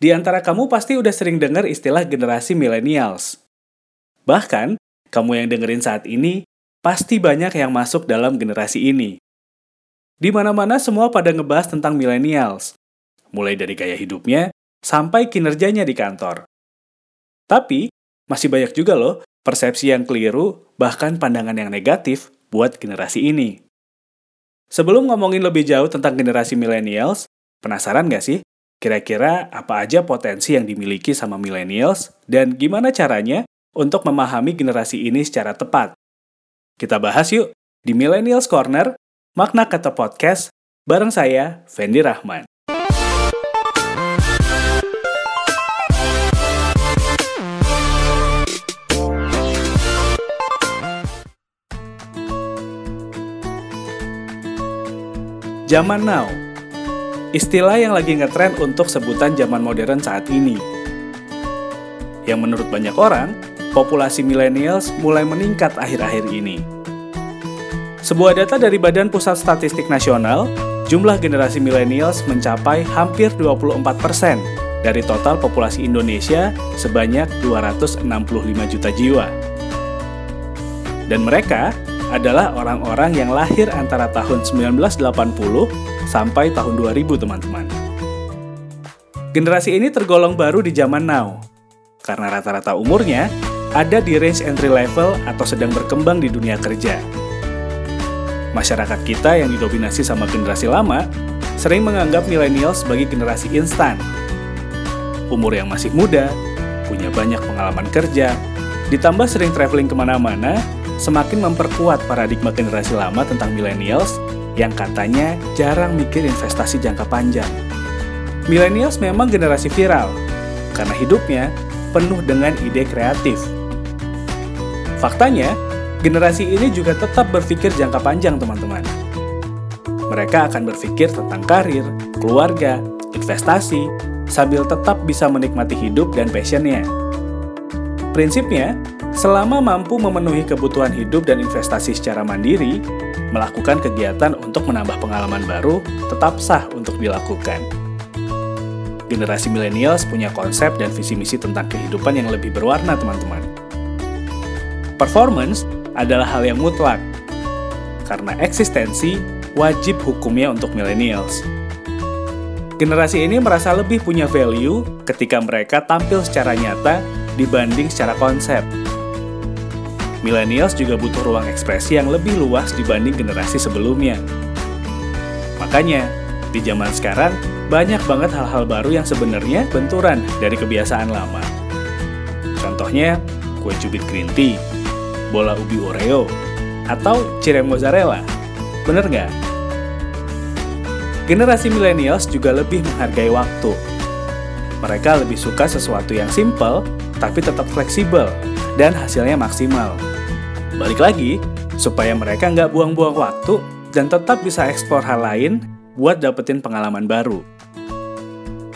Di antara kamu pasti udah sering dengar istilah generasi millennials. Bahkan, kamu yang dengerin saat ini, pasti banyak yang masuk dalam generasi ini. Di mana-mana semua pada ngebahas tentang millennials, mulai dari gaya hidupnya sampai kinerjanya di kantor. Tapi, masih banyak juga loh persepsi yang keliru, bahkan pandangan yang negatif buat generasi ini. Sebelum ngomongin lebih jauh tentang generasi millennials, penasaran nggak sih Kira-kira apa aja potensi yang dimiliki sama millennials dan gimana caranya untuk memahami generasi ini secara tepat? Kita bahas yuk di Millennials Corner, makna kata podcast, bareng saya, Fendi Rahman. Zaman now Istilah yang lagi ngetren untuk sebutan zaman modern saat ini. Yang menurut banyak orang, populasi millennials mulai meningkat akhir-akhir ini. Sebuah data dari Badan Pusat Statistik Nasional, jumlah generasi millennials mencapai hampir 24% dari total populasi Indonesia sebanyak 265 juta jiwa. Dan mereka adalah orang-orang yang lahir antara tahun 1980 sampai tahun 2000 teman-teman. Generasi ini tergolong baru di zaman now, karena rata-rata umurnya ada di range entry level atau sedang berkembang di dunia kerja. Masyarakat kita yang didominasi sama generasi lama sering menganggap milenial sebagai generasi instan. Umur yang masih muda, punya banyak pengalaman kerja, ditambah sering traveling ke mana-mana, semakin memperkuat paradigma generasi lama tentang millennials yang katanya jarang mikir investasi jangka panjang. Millennials memang generasi viral, karena hidupnya penuh dengan ide kreatif. Faktanya, generasi ini juga tetap berpikir jangka panjang teman-teman. Mereka akan berpikir tentang karir, keluarga, investasi, sambil tetap bisa menikmati hidup dan passionnya. Prinsipnya, selama mampu memenuhi kebutuhan hidup dan investasi secara mandiri, melakukan kegiatan untuk menambah pengalaman baru tetap sah untuk dilakukan. Generasi millennials punya konsep dan visi misi tentang kehidupan yang lebih berwarna, teman-teman. Performance adalah hal yang mutlak, karena eksistensi wajib hukumnya untuk millennials. Generasi ini merasa lebih punya value ketika mereka tampil secara nyata dibanding secara konsep millennials juga butuh ruang ekspresi yang lebih luas dibanding generasi sebelumnya. Makanya, di zaman sekarang, banyak banget hal-hal baru yang sebenarnya benturan dari kebiasaan lama. Contohnya, kue cubit green tea, bola ubi Oreo, atau cireng mozzarella. Bener nggak? Generasi millennials juga lebih menghargai waktu. Mereka lebih suka sesuatu yang simple, tapi tetap fleksibel, dan hasilnya maksimal. Balik lagi, supaya mereka nggak buang-buang waktu dan tetap bisa eksplor hal lain buat dapetin pengalaman baru.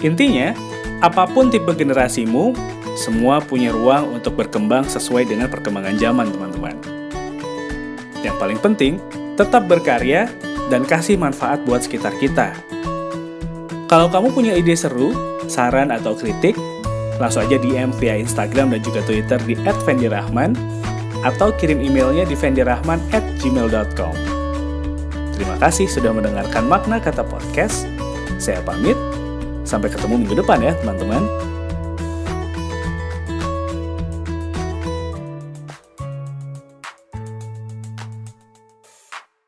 Intinya, apa pun tipe generasimu, semua punya ruang untuk berkembang sesuai dengan perkembangan zaman, teman-teman. Yang paling penting, tetap berkarya dan kasih manfaat buat sekitar kita. Kalau kamu punya ide seru, saran atau kritik, langsung aja DM via Instagram dan juga Twitter di @fendirahman atau kirim emailnya di fendirahman@gmail.com. Terima kasih sudah mendengarkan makna kata podcast. Saya pamit. Sampai ketemu minggu depan ya, teman-teman.